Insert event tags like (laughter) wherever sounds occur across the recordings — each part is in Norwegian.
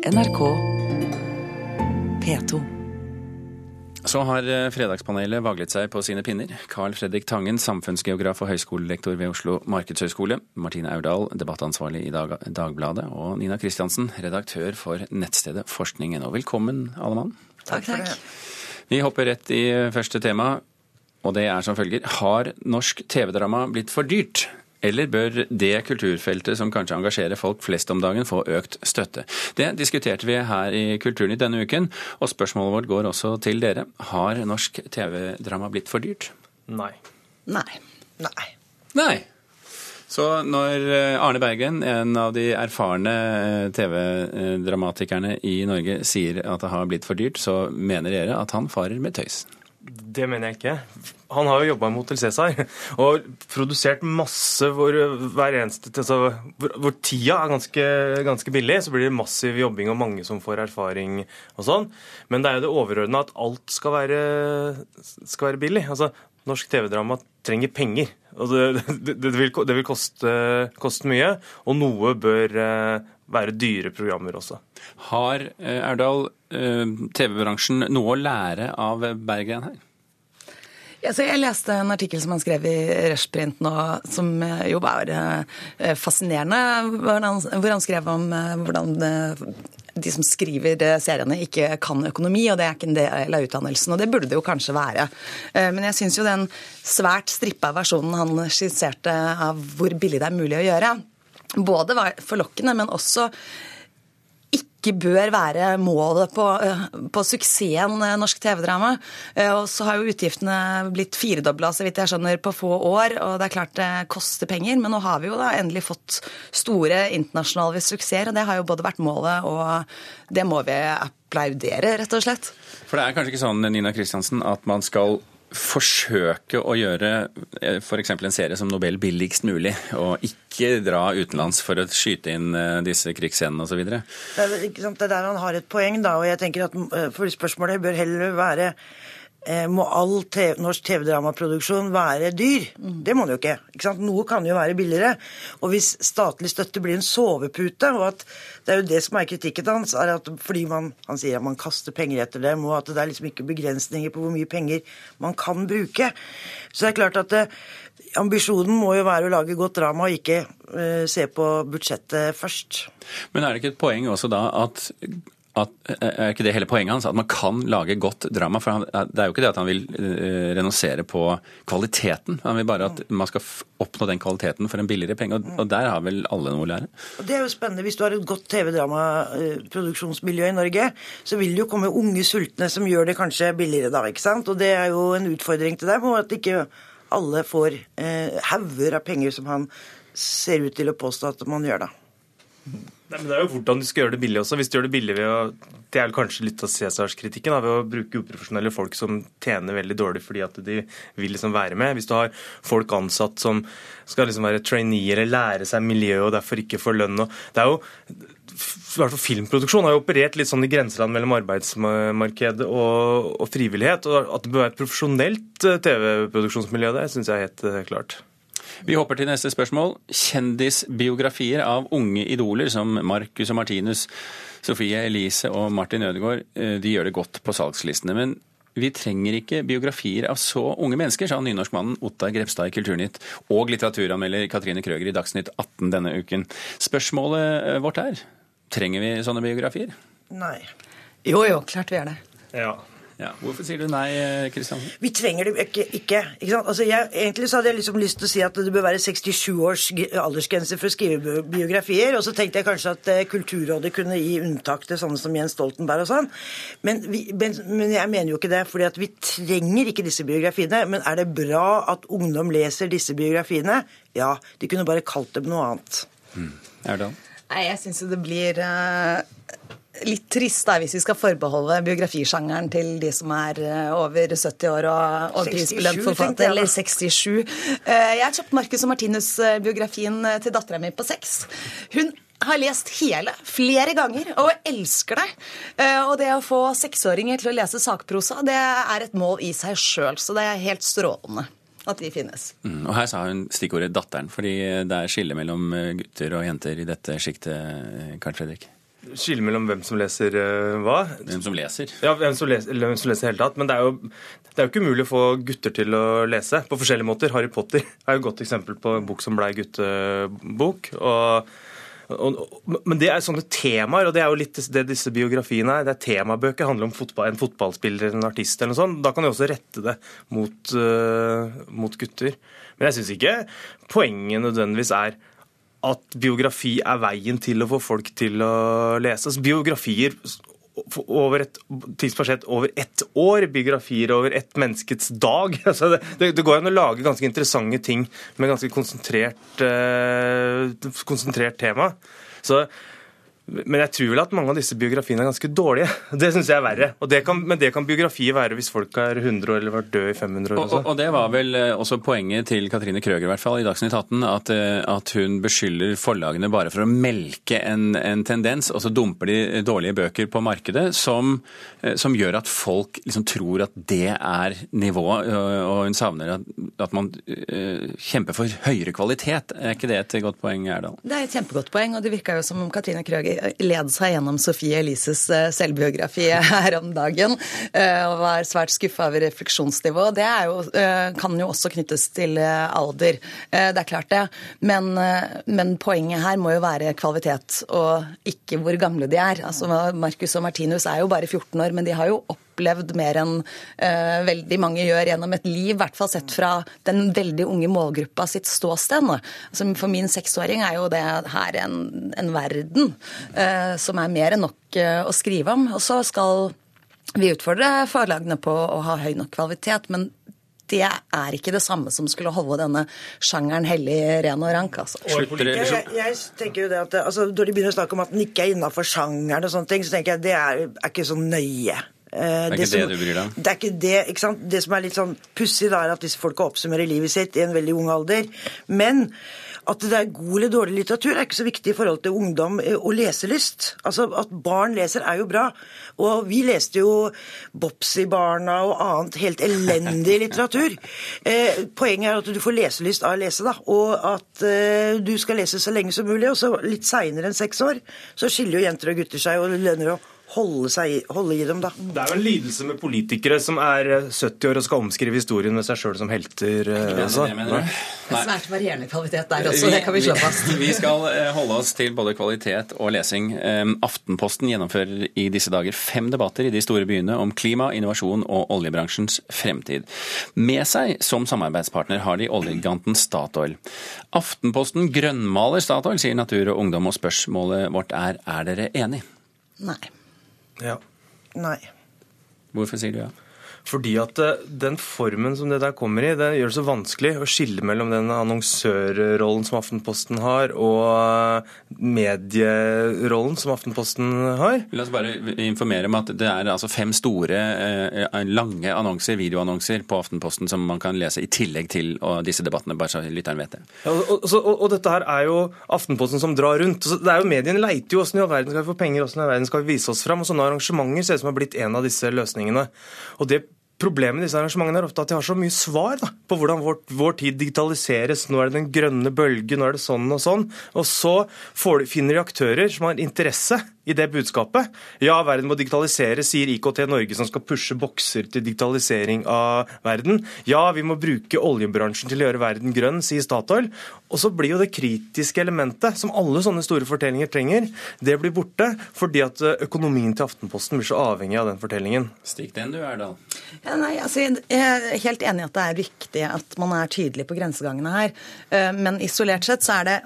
NRK P2. Så har eh, Fredagspanelet vaglet seg på sine pinner. Carl Fredrik Tangen, samfunnsgeograf og høyskolelektor ved Oslo markedshøgskole. Martine Aurdal, debattansvarlig i Dag Dagbladet. Og Nina Kristiansen, redaktør for nettstedet forskning.no. Velkommen, alle mann. Takk, takk. Vi hopper rett i første tema, og det er som følger. Har norsk TV-drama blitt for dyrt? Eller bør det kulturfeltet som kanskje engasjerer folk flest om dagen, få økt støtte? Det diskuterte vi her i Kulturnytt denne uken, og spørsmålet vårt går også til dere. Har norsk TV-drama blitt for dyrt? Nei. Nei. Nei. Nei. Så når eh, Arne Bergen, en av de erfarne eh, TV-dramatikerne i Norge, sier at det har blitt for dyrt, så mener dere at han farer med tøys? Det mener jeg ikke. Han har jo jobba mot til Cæsar (laughs) og produsert masse hvor hver eneste altså, hvor tida er ganske, ganske, billig, så blir det massiv jobbing og mange som får erfaring og sånn. Men det er jo det overordna at alt skal være, skal være billig. Altså, norsk TV-drama trenger penger. Og det, (laughs) det, det, vil, det vil koste, koste, mye, og noe bør eh, være dyre programmer også. Har Erdal TV-bransjen noe å lære av Bergen her? Jeg leste en artikkel som han skrev i Rushprint nå, som jo var fascinerende. Hvor han, skrev om hvordan de som skriver seriene, ikke kan økonomi, og det er ikke en del av utdannelsen. Og det burde det jo kanskje være. Men jeg syns jo den svært strippa versjonen han skisserte av hvor billig det er mulig å gjøre, både var forlokkende, men også ikke bør være målet på, på suksessen norsk TV-drama. Og så har jo utgiftene blitt firedobla, så vidt jeg skjønner, på få år. Og det er klart det koster penger, men nå har vi jo da endelig fått store internasjonale suksesser, og det har jo både vært målet, og det må vi applaudere, rett og slett. For det er kanskje ikke sånn, Nina Kristiansen, at man skal forsøke å gjøre f.eks. en serie som Nobel billigst mulig, og ikke dra utenlands for å skyte inn disse krigsscenene osv.? Det er det der han har et poeng, da, og jeg tenker at for spørsmålet bør heller være må all TV, norsk TV-dramaproduksjon være dyr? Det må det jo ikke. ikke sant? Noe kan jo være billigere. Og hvis statlig støtte blir en sovepute, og at det er jo det som er kritikken hans, er at fordi man, han sier at man kaster penger etter dem, og at det er liksom ikke begrensninger på hvor mye penger man kan bruke. Så det er klart at det, ambisjonen må jo være å lage godt drama, og ikke uh, se på budsjettet først. Men er det ikke et poeng også da at at, er ikke det hele poenget hans? At man kan lage godt drama? For han, Det er jo ikke det at han vil uh, renonsere på kvaliteten. Han vil bare at man skal oppnå den kvaliteten for en billigere penge. Og, og der har vel alle noe å lære? Det er jo spennende. Hvis du har et godt TV-dramaproduksjonsmiljø i Norge, så vil det jo komme unge sultne som gjør det kanskje billigere da. ikke sant? Og det er jo en utfordring til dem. Og at ikke alle får eh, hauger av penger som han ser ut til å påstå at man gjør, da. Nei, men Det er jo hvordan du skal gjøre det billig også. Hvis du gjør det billig ved å Det er kanskje litt av Cæsars-kritikken, ved å bruke uprofesjonelle folk som tjener veldig dårlig fordi at de vil liksom være med. Hvis du har folk ansatt som skal liksom være trainee eller lære seg miljøet og derfor ikke får lønn og Det er jo i hvert fall Filmproduksjon har jo operert litt sånn i grenseland mellom arbeidsmarked og, og frivillighet. og At det bør være et profesjonelt TV-produksjonsmiljø, det syns jeg er helt klart. Vi hopper til neste spørsmål. Kjendisbiografier av unge idoler som Marcus og Martinus, Sofie Elise og Martin Ødegaard, de gjør det godt på salgslistene. Men vi trenger ikke biografier av så unge mennesker, sa nynorskmannen Ottar Grepstad i Kulturnytt og litteraturanmelder Katrine Krøger i Dagsnytt 18 denne uken. Spørsmålet vårt er trenger vi sånne biografier? Nei. Jo, jo, klart vi gjør det. Ja. Ja. Hvorfor sier du nei, Kristiansen? Vi trenger det ikke. ikke, ikke sant? Altså jeg, egentlig så hadde jeg liksom lyst til å si at det bør være 67 års aldersgrense for å skrive biografier. Og så tenkte jeg kanskje at Kulturrådet kunne gi unntak til sånne som Jens Stoltenberg og sånn. Men, vi, men, men, jeg mener jo ikke det. fordi at vi trenger ikke disse biografiene. Men er det bra at ungdom leser disse biografiene? Ja. De kunne bare kalt dem noe annet. Mm. Er det Nei, jeg syns jo det blir uh litt trist da, hvis vi skal forbeholde biografisjangeren til de som er over 70 år og, og prisbelønt forfatter, eller 67. Jeg har kjøpt Marcus og Martinus-biografien til dattera mi på seks. Hun har lest hele flere ganger og elsker det. Og det å få seksåringer til å lese sakprosa, det er et mål i seg sjøl, så det er helt strålende at de finnes. Mm, og her sa hun stikkordet 'datteren', fordi det er skille mellom gutter og jenter i dette sjiktet, Karl Fredrik? Skille mellom hvem som leser uh, hva. Hvem som leser. Ja, hvem som leser, hvem som leser hele tatt. Men det er, jo, det er jo ikke umulig å få gutter til å lese på forskjellige måter. Harry Potter er jo et godt eksempel på en bok som blei guttebok. og men det er sånne temaer, og det er jo litt det disse biografiene er. Det er temabøker, handler om fotball, en fotballspiller, en artist eller noe sånt. Da kan du også rette det mot, uh, mot gutter. Men jeg syns ikke poenget nødvendigvis er at biografi er veien til å få folk til å lese. Altså, biografier over et tidspassert over ett år, biografier over ett menneskets dag. (laughs) Altså det, det, går an å lage ganske interessante ting med ganske konsentrert, eh, konsentrert tema. Så men jeg tror vel at mange av disse biografiene er ganske dårlige. (laughs) Det syns jeg er verre. Det kan, men det kan biografier være hvis folk er 100 år eller vært døde i 500 år. Og, og, og, det var vel eh, også poenget til Katrine Krøger i hvert fall i Dagsnytt 18, at, eh, at, hun beskylder forlagene bare for å melke en, en, tendens, og så dumper de dårlige bøker på markedet, som, eh, som gjør at folk liksom tror at det er nivået, og hun savner at, at man uh, kjemper for høyere kvalitet. Er ikke det et godt poeng, Erdal? Det er et kjempegodt poeng, og det virka jo som om Katrine Krøger led seg gjennom Sofie Elises eh, selvbiografi her om dagen eh, og var svært skuffa over refleksjonsnivå. Det jo, eh, kan jo også knyttes til alder. Det er klart det. Men, men, poenget her må jo være kvalitet, og ikke hvor gamle de er. Altså, Marcus og Martinus er jo bare 14 år, men de har jo opp opplevd mer enn uh, veldig mange gjør gjennom et liv, i hvert fall sett fra den veldig unge målgruppa sitt ståsted. Altså, for min seksåring er jo det her en, en verden uh, som er mer enn nok uh, å skrive om. Og så skal vi utfordre forlagene på å ha høy nok kvalitet, men det er ikke det samme som skulle holde denne sjangeren hellig, ren og rank. Altså. Jeg, jeg, tenker jo det at altså, Når de begynner å snakke om at den ikke er innafor sjangeren, og sånne ting, så tenker jeg at det er, er ikke så nøye. Eh, det er ikke det, som, det? Det er ikke det. ikke sant? Det som er litt sånn pussig, er at disse folka oppsummerer livet sitt i en veldig ung alder. Men at det er god eller dårlig litteratur er ikke så viktig i forhold til ungdom eh, og leselyst. Altså At barn leser er jo bra. Og vi leste jo Bopsy-barna og annet helt elendig (laughs) litteratur. Eh, poenget er at du får leselyst av å lese, da. Og at eh, du skal lese så lenge som mulig. Og så litt seinere enn seks år så skiller jo jenter og gutter seg, og det lønner å holde, seg, holde i dem, da. Det er jo en lidelse med politikere som er 70 eh, år og skal omskrive historien med seg sjøl som helter. Eh, altså. Det er svært varierende kvalitet der også, det kan vi slå fast. Vi skal eh, holde oss til både kvalitet og lesing. Aftenposten gjennomfører i disse dager fem debatter i de store byene om klima, innovasjon og oljebransjens fremtid. Med seg som samarbeidspartner har de oljegiganten Statoil. Aftenposten grønnmaler Statoil, sier Natur og Ungdom, og spørsmålet vårt er er dere enig? Nei. Ja. Nei. Hvorfor sier du ja? Fordi at eh, den formen som det der kommer i, det gjør det så vanskelig å skille mellom den annonsørrollen som Aftenposten har, og eh, medierollen som Aftenposten har. La oss bare informere om at det er altså fem store, eh, lange annonser, videoannonser på Aftenposten som man kan lese i tillegg til disse debattene, bare så lytteren vet det. Ja, og, og, og, dette her er jo Aftenposten som drar rundt. Det er jo Mediene leiter jo åssen i all verden skal vi få penger, åssen i all verden skal vi vise oss fram. Og sånne arrangementer ser ut som har blitt en av disse løsningene. Og det Problemet med disse arrangementene er ofte at de har så mye svar da, på hvordan vår, vår, tid digitaliseres. Nå er det den grønne bølgen, nå er det sånn og sånn. Og så får, finner de aktører som har interesse i det budskapet. Ja, verden må digitalisere, sier IKT Norge, som skal pushe bokser til digitalisering av verden. Ja, vi må bruke oljebransjen til å gjøre verden grønn, sier Statoil. Og så blir jo det kritiske elementet, som alle sånne store fortellinger trenger, det blir borte fordi at økonomien til Aftenposten blir så avhengig av den fortellingen. Stikk den du, Erdal. Ja, nei, altså, jeg er helt enig i at det er viktig at man er tydelig på grensegangene her. Eh, men isolert sett så er det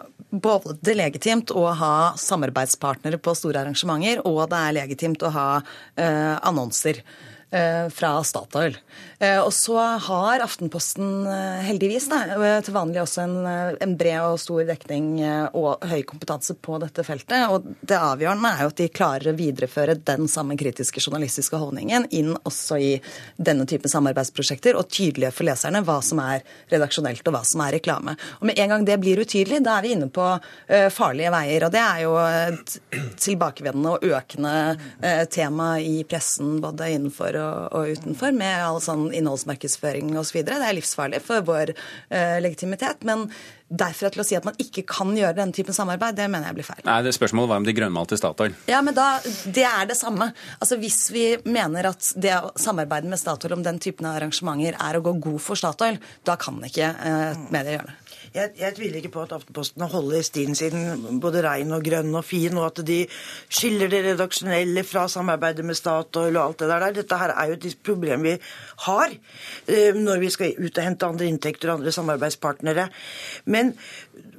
både legitimt å ha samarbeidspartnere på store arrangementer, og det er legitimt å ha uh, annonser. Eh, fra Statoil. Eh, og så har Aftenposten eh, heldigvis da, til vanlig også en, en, bred og stor dekning og høy kompetanse på dette feltet. Og det avgjørende er jo at de klarer å videreføre den samme kritiske journalistiske holdningen inn også i denne typen samarbeidsprosjekter, og tydeliggjøre for leserne hva som er redaksjonelt og hva som er reklame. Og med en gang det blir utydelig, da er vi inne på farlige veier. Og det er jo et tilbakevendende og økende tema i pressen både innenfor og, og utenfor, med all sånn innholdsmarkedsføring osv. Det er livsfarlig for vår uh, legitimitet. men Derfra til å si at man ikke kan gjøre denne typen samarbeid, det mener jeg blir feil. Nei, det Spørsmålet var om de grønnmalte Statoil. Ja, men da, Det er det samme. Altså Hvis vi mener at det å samarbeide med Statoil om den typen arrangementer er å gå god for Statoil, da kan ikke et medie gjøre det. Jeg, jeg, tviler ikke på at Aftenposten holder stien sin både rein og grønn og fin, og at de skiller det redaksjonelle fra samarbeidet med Statoil og alt det der. Dette her er jo et problem vi har eh, når vi skal ut og hente andre inntekter og andre samarbeidspartnere. Men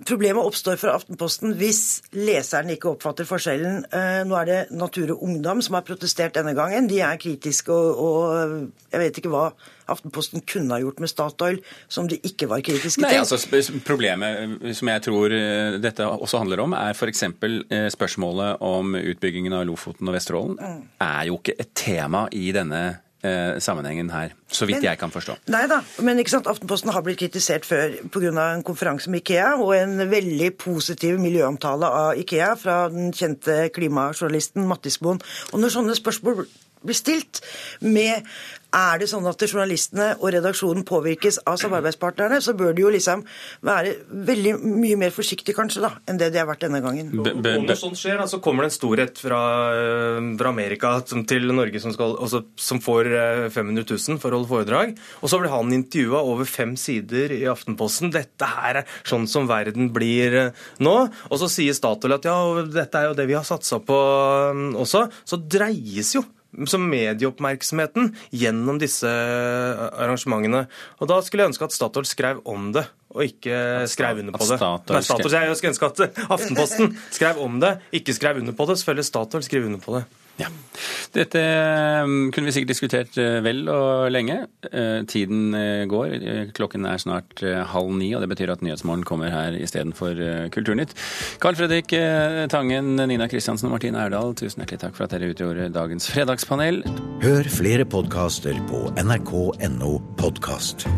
problemet oppstår for Aftenposten hvis leseren ikke oppfatter forskjellen. Eh, nå er det Natur og Ungdom som har protestert denne gangen. De er kritiske og, og jeg vet ikke hva Aftenposten kunne ha gjort med Statoil som de ikke var kritiske Nei, til. Altså, problemet som jeg tror eh, dette også handler om, er f.eks. Eh, spørsmålet om utbyggingen av Lofoten og Vesterålen. Mm. er jo ikke et tema i denne eh, sammenhengen her, så vidt men, jeg kan forstå. Nei da, men ikke sant, Aftenposten har blitt kritisert før pga. en konferanse med Ikea og en veldig positiv miljøomtale av Ikea fra den kjente klimajournalisten Mattismoen. Og når sånne spørsmål blir stilt med er det sånn at journalistene og redaksjonen påvirkes av samarbeidspartnerne, så bør de jo liksom være veldig mye mer forsiktige kanskje da, enn det de har vært denne gangen. Om noe sånt skjer, da, så kommer det en storhet fra, eh, fra Amerika til Norge som, skal, også, som, får 500 eh, 000 for å holde foredrag. Og så blir han intervjua over fem sider i Aftenposten. Dette her er sånn som verden blir eh, nå. Og så sier Statoil at ja, dette er jo det vi har satsa på også. Så dreies jo som medieoppmerksomheten gjennom disse arrangementene. Og Da skulle jeg ønske at Statoil skrev om det, og ikke skrev under på det. Nei, Statoil, jeg skulle ønske at Aftenposten skrev om det, ikke skrev under på det. Selvfølgelig Statoil skriver under på det. Ja. Dette um, kunne vi sikkert diskutert uh, vel og lenge. Uh, tiden går. Klokken er snart halv ni, og det betyr at Nyhetsmorgen kommer her istedenfor Kulturnytt. Carl Fredrik Tangen, Nina Kristiansen og Martine Aurdal, tusen hjertelig takk for at dere utgjorde dagens fredagspanel. Hør flere podkaster på nrk.no podkast.